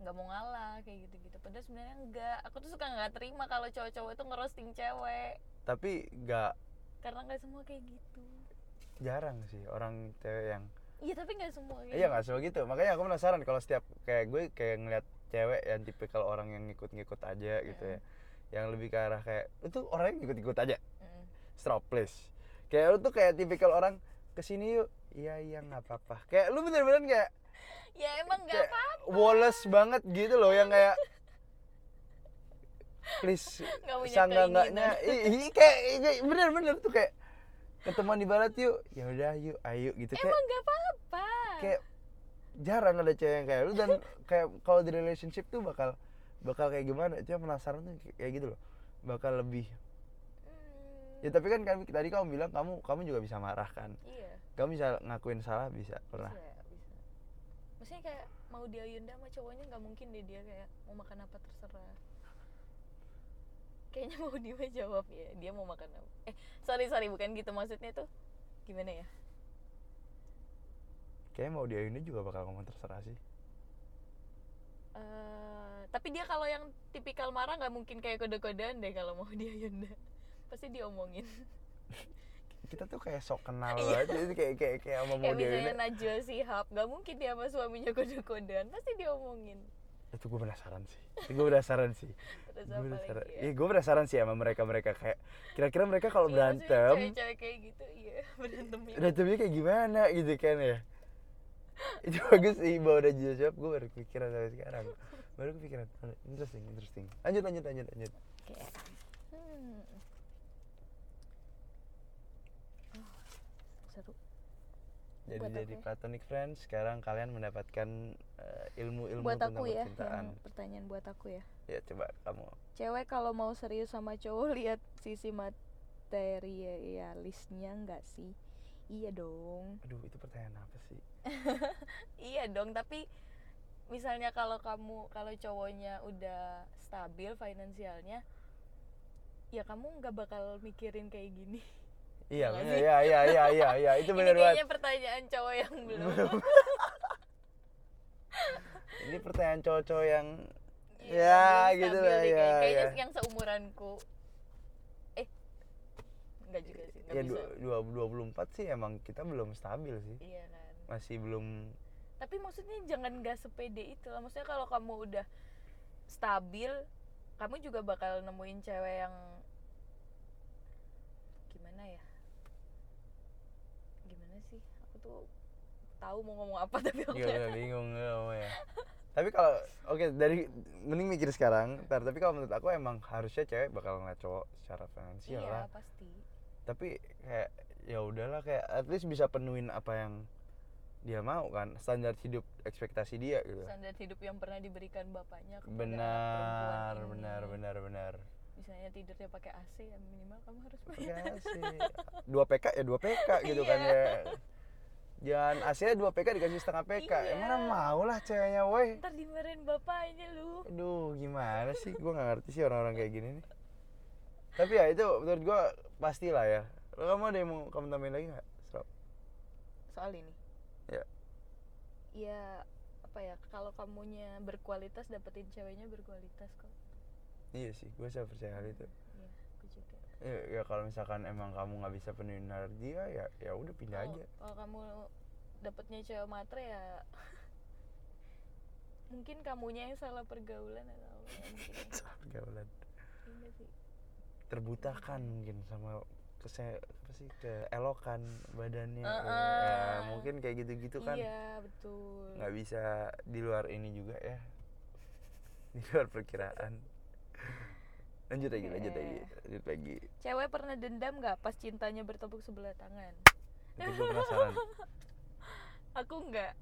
nggak mau ngalah kayak gitu gitu padahal sebenarnya enggak aku tuh suka nggak terima kalau cowok-cowok itu ngerosting cewek. Tapi nggak karena nggak semua kayak gitu. Jarang sih orang cewek yang iya tapi nggak semua kayak iya nggak semua gitu. Makanya aku penasaran kalau setiap kayak gue kayak ngeliat cewek yang tipikal orang yang ngikut-ngikut aja gitu ya. Yang lebih ke arah kayak itu orang yang ngikut-ngikut aja. Mm. stop please kayak lu tuh kayak tipikal orang ke sini yuk. Iya iya nggak apa-apa. Kayak lu bener-bener kayak ya emang nggak kayak apa Wallace banget gitu loh yang kayak please sangga enggaknya keinginan. kayak bener-bener tuh kayak ketemuan di barat yuk. Ya udah yuk ayo gitu. Kayak emang nggak apa-apa. kayak jarang ada cewek yang kayak lu dan kayak kalau di relationship tuh bakal bakal kayak gimana? Itu yang penasaran tuh kayak- gitu loh. Bakal lebih ya tapi kan kami tadi kamu bilang kamu kamu juga bisa marah kan? Iya. Kamu bisa ngakuin salah bisa pernah? Bisa bisa. Maksudnya kayak mau dia Yunda sama cowoknya nggak mungkin deh dia kayak mau makan apa terserah. Kayaknya mau dia jawab ya dia mau makan apa. Eh sorry sorry bukan gitu maksudnya tuh. Gimana ya? Kayaknya mau dia ini juga bakal ngomong terserah sih. Eh, tapi dia kalau yang tipikal marah nggak mungkin kayak kode-kodean deh kalau mau dia Yunda pasti diomongin. Kita tuh kayak sok kenal Iya. aja kayak kayak kayak sama kayak misalnya Najwa Shihab nggak mungkin dia sama suaminya kode-kodean pasti diomongin. Itu gue penasaran sih. Itu gue penasaran sih. Terus gue penasaran. ya? iya gue penasaran sih sama mereka mereka kayak kira-kira mereka kalau Iya, berantem cewek-cewek kayak gitu iya berantemnya. berantemnya kayak gimana gitu kan ya? Itu bagus sih bawa udah jawab gue baru kepikiran sampai sekarang. Baru kepikiran. Interesting interesting. Lanjut lanjut lanjut lanjut. Oke. Hmm. Seru. jadi Buat jadi aku ya. platonic friends sekarang kalian mendapatkan eh, ilmu-ilmu buat tentang aku ya, percintaan yang pertanyaan buat aku ya. ya coba kamu Cewek kalau mau serius sama cowok lihat sisi materialisnya nggak sih? Iya dong. aduh itu pertanyaan apa sih Iya dong, tapi misalnya kalau kamu kalau cowoknya udah stabil finansialnya, ya kamu nggak bakal mikirin kayak gini. Iya bener, sih? iya iya iya iya iya itu Ini benar banget kayaknya pertanyaan cowok yang belum. ini pertanyaan cowok-cowok yang Iya, Ya, belum gitu lah, ya, kayak- Kayaknya ya. yang seumuranku. Eh, enggak juga sih, enggak ya bisa. dua dua puluh empat sih emang kita belum stabil sih Iya kan. masih belum Tapi maksudnya jangan nggak sepede itu lah. Maksudnya kalau kamu udah stabil, kamu juga bakal nemuin cewek yang gimana ya? Gimana sih? Aku tuh tahu mau ngomong apa tapi aku Iya, tahu. bingung nggak mau ya. Tapi kalau oke dari mending mikir sekarang, ntar tapi kalau menurut aku emang harusnya cewek bakal ngeliat cowok secara finansial Iya, lah. pasti. Tapi kayak ya udahlah kayak at least bisa penuhin apa yang dia mau kan, standar hidup ekspektasi dia gitu. Standar hidup yang pernah diberikan bapaknya kepada Benar, ini. benar, benar, benar. Misalnya tidurnya pakai AC ya minimal kamu harus Pakai pakai AC. Dua PK ya dua PK gitu kan Iya. ya. Jangan AC-nya dua PK dikasih setengah PK. Ya Iya. mana mau lah ceweknya woi. Ntar dimarahin bapaknya lu. Aduh, gimana sih? Gue gak ngerti sih orang-orang kayak gini nih. Tapi ya itu menurut gue pastilah ya. Lo kamu ada yang mau kamu tambahin lagi gak? Serap. Soal ini. ya apa ya kalau kamunya berkualitas dapetin ceweknya berkualitas kok iya sih gue saya percaya hal itu ya, ya kalau misalkan emang kamu nggak bisa penuhin nalar dia ya ya udah pindah kalau aja. kalau kamu dapetnya cewek matre ya mungkin kamunya yang salah pergaulan atau ya, ya. pergaulan. Iya sih. Terbutakan mungkin sama kese apa sih keelokan badannya. Ya, Uh-uh. ya, mungkin kayak gitu-gitu kan. Iya betul. Nggak bisa di luar ini juga ya. Di luar perkiraan lanjut lagi lanjut Oke. lagi lanjut lagi. Cewek pernah dendam nggak pas cintanya bertepuk sebelah tangan? Itu gue penasaran. Aku nggak.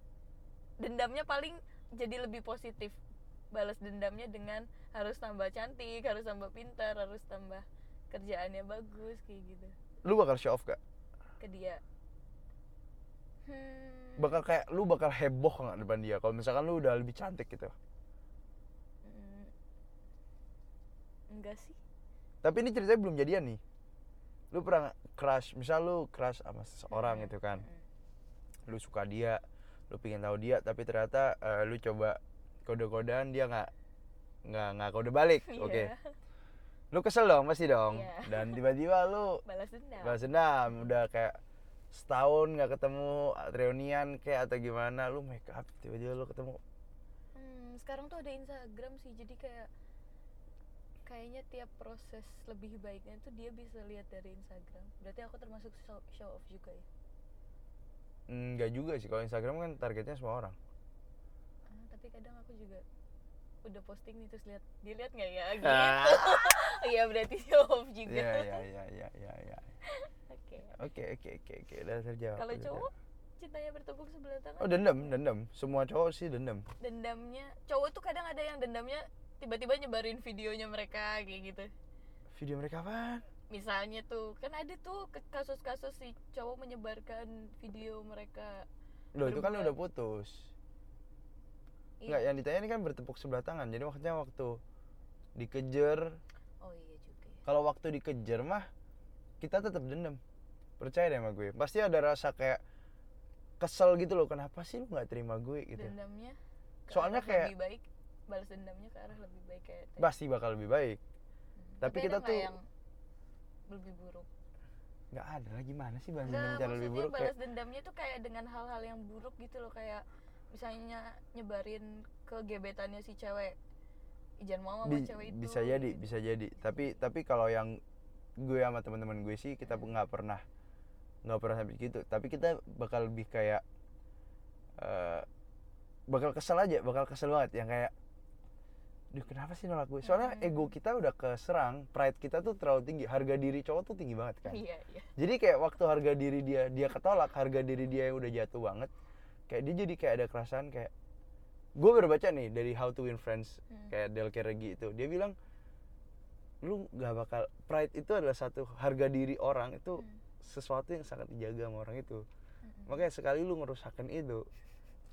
Dendamnya paling jadi lebih positif. Balas dendamnya dengan harus tambah cantik harus tambah pintar harus tambah kerjaannya bagus kayak gitu. Lu bakal show off gak ke dia. Hmm, bakal kayak lu bakal heboh nggak depan dia? Kalau misalkan lu udah lebih cantik gitu hmm, enggak sih. Tapi ini ceritanya belum jadian nih. Lu pernah crush misal lu crush sama seseorang Hmm, gitu kan. Hmm. lu suka dia lu pengen tahu dia tapi ternyata eh, lu coba kode-kodean dia nggak nggak nggak kode balik oke. Iya, lu kesel dong pasti dong. Iya. dan tiba-tiba lu balas dendam. balas dendam udah kayak setahun nggak ketemu reunian kayak atau gimana lu make up tiba-tiba lu ketemu. Hmm, sekarang tuh ada Instagram sih jadi kayak kayaknya tiap proses lebih baiknya tuh dia bisa lihat dari Instagram berarti aku termasuk show, show off juga ya Enggak juga sih kalau Instagram kan targetnya semua orang Ah, tapi kadang aku juga udah posting nih terus lihat dia lihat nggak ya gitu Ah. iya berarti show off juga Iya iya iya iya iya iya. oke Oke oke oke oke udah terjawab. kalau cowok cintanya bertepuk sebelah tangan. Oh dendam dendam semua cowok sih dendam. dendamnya cowok tuh kadang ada yang dendamnya tiba-tiba nyebarin videonya mereka kayak gitu Video mereka apa? misalnya tuh kan ada tuh kasus-kasus si cowok menyebarkan video mereka Loh itu kan udah putus. Enggak yang ditanya ini kan bertepuk sebelah tangan. Jadi maksudnya waktu dikejar oh iya juga ya kalau waktu dikejar mah kita tetap dendam. Percaya deh sama gue. Pasti ada rasa kayak kesel gitu loh. Kenapa sih lu nggak terima gue gitu? dendamnya Soalnya kayak- lebih baik balas dendamnya ke arah lebih baik kayak tadi. Pasti bakal lebih baik. Hmm. tapi ada kita tuh- yang lebih buruk Nggak ada lah gimana sih balas dendam cara lebih buruk balas kayak dendamnya tuh kayak dengan hal-hal yang buruk gitu loh kayak misalnya nyebarin ke gebetannya si cewek Ijan mau sama Bi- cewek itu bisa jadi gitu. bisa jadi tapi tapi kalau yang gue sama teman-teman gue sih kita Hmm. nggak pernah nggak pernah sampai gitu tapi kita bakal lebih kayak eh bakal kesel aja bakal kesel banget yang kayak Duh kenapa sih nolak gue? Soalnya Hmm. ego kita udah keserang, pride kita tuh terlalu tinggi, harga diri cowok tuh tinggi banget kan. iya iya Jadi kayak waktu harga diri dia dia ketolak, harga diri dia yang udah jatuh banget, kayak dia jadi kayak ada kerasaan kayak gue baru baca nih dari How to Win Friends Hmm. kayak Dale Carnegie itu dia bilang lu nggak bakal pride itu adalah satu harga diri orang itu Hmm. sesuatu yang sangat dijaga sama orang itu Mm-mm. makanya sekali lu ngerusakin itu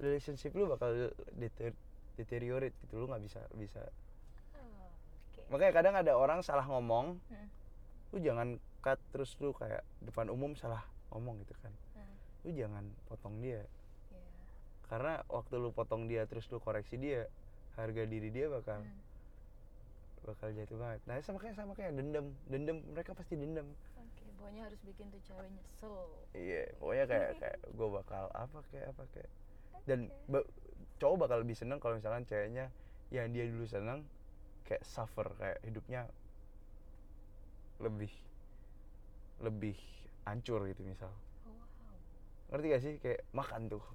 relationship lu bakal deter- deteriorate gitu lu nggak bisa bisa Oh, oke. makanya kadang ada orang salah ngomong Hmm. lu jangan cut terus lu kayak depan umum salah ngomong gitu kan Hmm. lu jangan potong dia Iya. karena waktu lu potong dia terus lu koreksi dia harga diri dia bakal Hmm. bakal jatuh banget nah sama kayak sama kayak dendam dendam mereka pasti dendam Oke, pokoknya harus bikin tuh cewek nyesel. iya pokoknya kayak kayak gue bakal apa kayak apa kayak dan cowok bakal lebih seneng kalau misalkan ceweknya yang dia dulu seneng kayak suffer kayak hidupnya lebih lebih hancur gitu misal Oh, wow. ngerti gak sih kayak makan tuh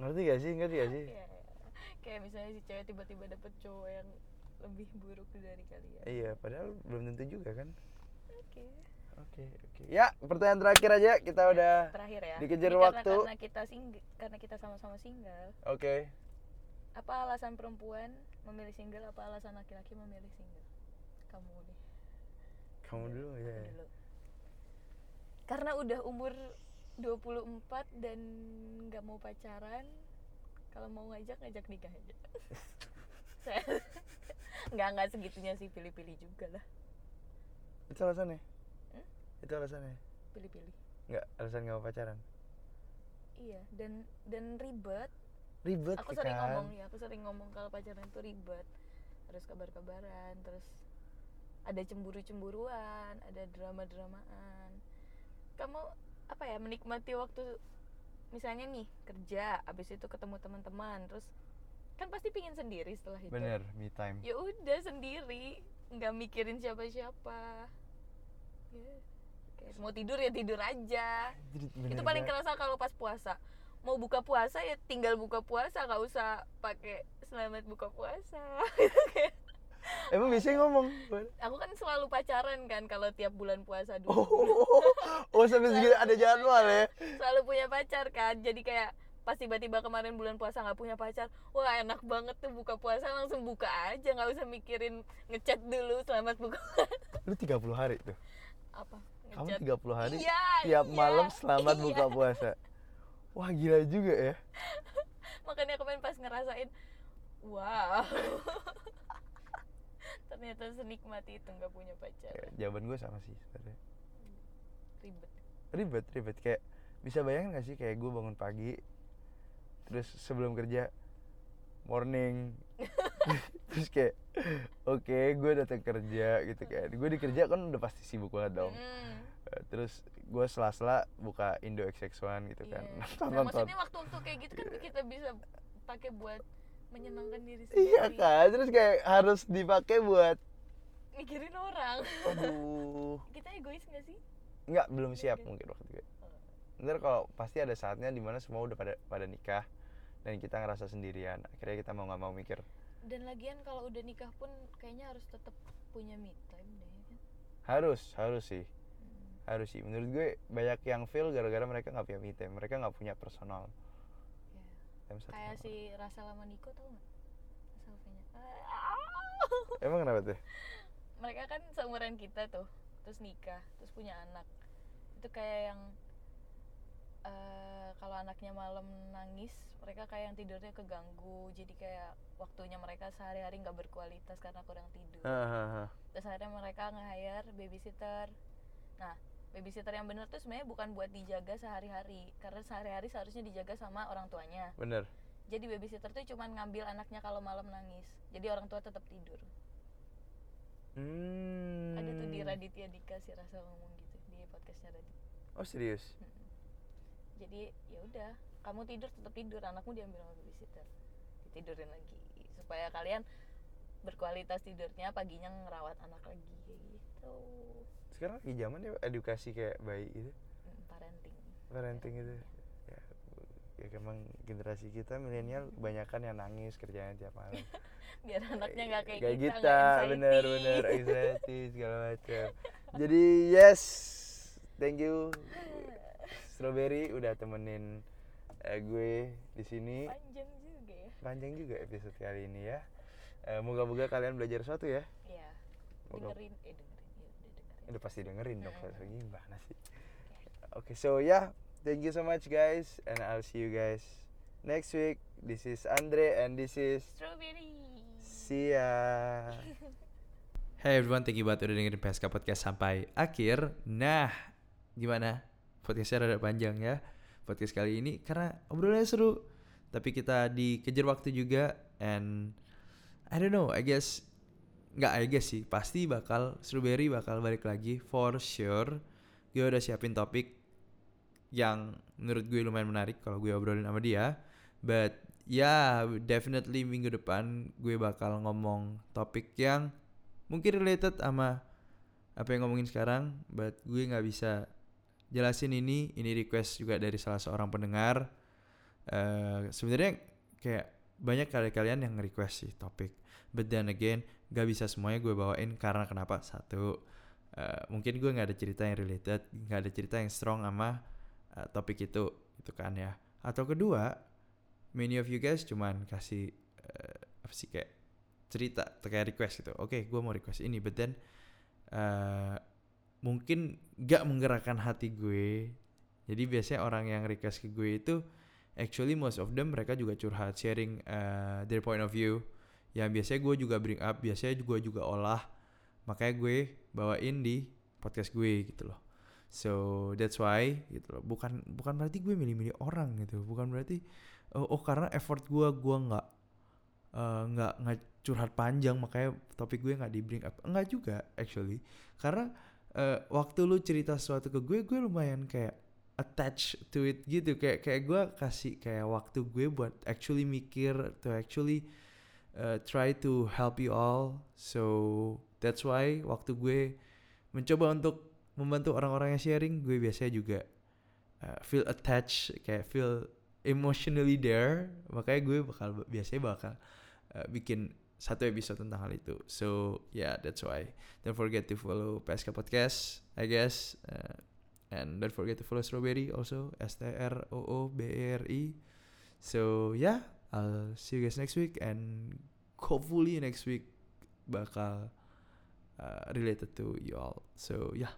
ngerti gak sih ngerti gak sih Iya, iya. Kayak misalnya si cewek tiba-tiba dapet cowok yang lebih buruk dari kalian. iya padahal belum tentu juga kan Oke. Oke oke ya pertanyaan terakhir aja kita udah Terakhir ya. Dikejar Ini karena- waktu. Karena kita single, karena kita sama-sama single. oke Apa alasan perempuan memilih single? Apa alasan laki-laki memilih single? Kamu deh. kamu dulu ya dulu. Karena udah umur 24 dan nggak mau pacaran, kalau mau ngajak ngajak nikah aja. Saya nggak nggak segitunya sih pilih-pilih juga lah, itu alasannya? Itu alasannya? Pilih-pilih. nggak alasan nggak mau pacaran? Iya dan dan ribet. Ribet aku sering kan? ngomong ya aku sering ngomong kalau pacaran itu ribet. Harus kabar-kabaran terus ada cemburu-cemburuan ada drama-dramaan. Kamu apa ya menikmati waktu misalnya nih kerja abis itu ketemu teman-teman terus kan pasti pingin sendiri setelah itu. Bener me time. Ya udah sendiri. Nggak mikirin siapa-siapa. Ya kayak mau tidur ya tidur aja. Jadi itu bener paling kerasa kalau pas puasa. Mau buka puasa ya tinggal buka puasa nggak usah pakai selamat buka puasa. Emang biasanya ngomong? Aku kan selalu pacaran kan kalau tiap bulan puasa dulu. Oh oh sampai segitu ada jadwal ya? Selalu punya pacar kan jadi kayak pas tiba-tiba kemarin bulan puasa nggak punya pacar wah enak banget tuh buka puasa langsung buka aja nggak usah mikirin ngechat dulu selamat buka lu 30 hari tuh? Apa kamu ngechat 30 hari Iya, tiap iya, malam selamat iya. buka puasa. Wah gila juga ya. Makanya kemarin pas ngerasain wow. Ternyata senikmat itu nggak punya pacar Ya, jawaban gue sama sih sebenarnya. Ribet. Ribet ribet. Kayak bisa bayangin gak sih kayak gue bangun pagi terus sebelum kerja morning. Terus kayak oke gue datang kerja gitu kan. Gue di kerja kan udah pasti sibuk banget dong. Mm, terus gue sela-sela buka Indo XX1 gitu kan. Iya. nonton nah nonton. maksudnya waktu-waktu kayak gitu kan kita bisa pakai buat menyenangkan diri sendiri. Iya kan? Terus kayak harus dipakai buat mikirin orang. Aduh. Kita egois gak sih? Nggak belum siap Oke. mungkin waktu itu. Ntar kalau pasti ada saatnya di mana semua udah pada pada nikah dan kita ngerasa sendirian. Akhirnya kita mau nggak mau mikir. Dan lagian kalau udah nikah pun kayaknya harus tetap punya me time deh ya kan? Harus harus sih. Hmm, harus sih. Menurut gue banyak yang fail gara-gara mereka nggak punya me time. Mereka nggak punya personal. Ya. time satu kayak si Rasa lama Niko tau nggak? Emang kenapa tuh? Mereka kan seumuran kita tuh. Terus nikah terus punya anak. Itu kayak yang eh, kalau anaknya malam nangis mereka kayak yang tidurnya keganggu. Jadi kayak waktunya mereka sehari-hari nggak berkualitas karena kurang tidur. Hahaha. terus akhirnya mereka nge-hire babysitter. Nah babysitter yang bener tuh sebenarnya bukan buat dijaga sehari-hari. Karena sehari-hari seharusnya dijaga sama orang tuanya. Bener. Jadi babysitter tuh cuman ngambil anaknya kalau malam nangis. Jadi orang tua tetap tidur. Hmm. ada tuh di Raditya Dika sih rasa ngomong gitu di podcastnya Radit oh serius. Jadi ya udah kamu tidur tetap tidur. Anakmu diambil sama babysitter. Ditidurin lagi. Supaya kalian berkualitas tidurnya paginya ngerawat anak lagi kayak gitu. Sekarang lagi zaman ya edukasi kayak bayi itu Mm, parenting. Parenting itu ya, ya emang generasi kita milenial kebanyakan yang nangis kerjanya tiap malam. Biar anaknya nggak kayak, kayak kita, kita bener bener anxiety segala macam. Jadi yes thank you strawberry udah temenin eh, gue di sini. Panjang juga ya. Panjang juga episode kali ini ya. Eh, moga-moga kalian belajar sesuatu ya. Iya. Moga- dengerin eh dengerin ya udah dengerin. Udah pasti dengerin dong Mm. so gimana sih? Oke. So yeah thank you so much guys and I'll see you guys next week. This is Andre and this is strawberry. See ya Hey everyone, thank you banget udah dengerin PSK Podcast sampai akhir. Nah, gimana? Podcastnya rada panjang ya. Podcast kali ini karena obrolannya seru. Tapi kita dikejar waktu juga and I don't know, I guess nggak I guess sih, pasti bakal Strawberry bakal balik lagi for sure. Gue udah siapin topik yang menurut gue lumayan menarik kalau gue obrolin sama dia. But ya, definitely minggu depan gue bakal ngomong topik yang mungkin related sama apa yang ngomongin sekarang but gue nggak bisa jelasin ini ini request juga dari salah seorang pendengar. Eh sebenarnya kayak banyak kali kalian yang request sih topik. But then again gak bisa semuanya gue bawain karena kenapa? Satu eh, mungkin gue nggak ada cerita yang related nggak ada cerita yang strong sama eh, topik itu itu kan ya. Atau kedua many of you guys cuman kasih eh, apa sih kayak cerita kayak request gitu. Oke gue mau request ini but then eh, mungkin gak menggerakkan hati gue. Jadi biasanya orang yang request ke gue itu actually most of them mereka juga curhat sharing eh, their point of view. Yang biasanya gue juga bring up biasanya gue juga olah. Makanya gue bawain di podcast gue gitu loh. So that's why gitu loh. Bukan bukan berarti gue milih-milih orang gitu. Bukan berarti oh, oh karena effort gue gue nggak eh, nggak nggak curhat panjang makanya topik gue nggak di bring up. Nggak juga actually. Karena eh, waktu lu cerita sesuatu ke gue gue lumayan kayak attach to it gitu. Kayak kayak gue kasih kayak waktu gue buat actually mikir to actually uh, try to help you all. So that's why waktu gue mencoba untuk membantu orang-orang yang sharing gue biasanya juga uh, feel attached kayak feel emotionally there. Makanya gue bakal biasanya bakal uh, bikin satu episode tentang hal itu. So yeah that's why. Don't forget to follow PSK podcast I guess. Uh, and don't forget to follow Strawberry also S T R O O B E R I. So yeah I'll see you guys next week and hopefully next week bakal uh, related to you all. So yeah.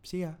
See ya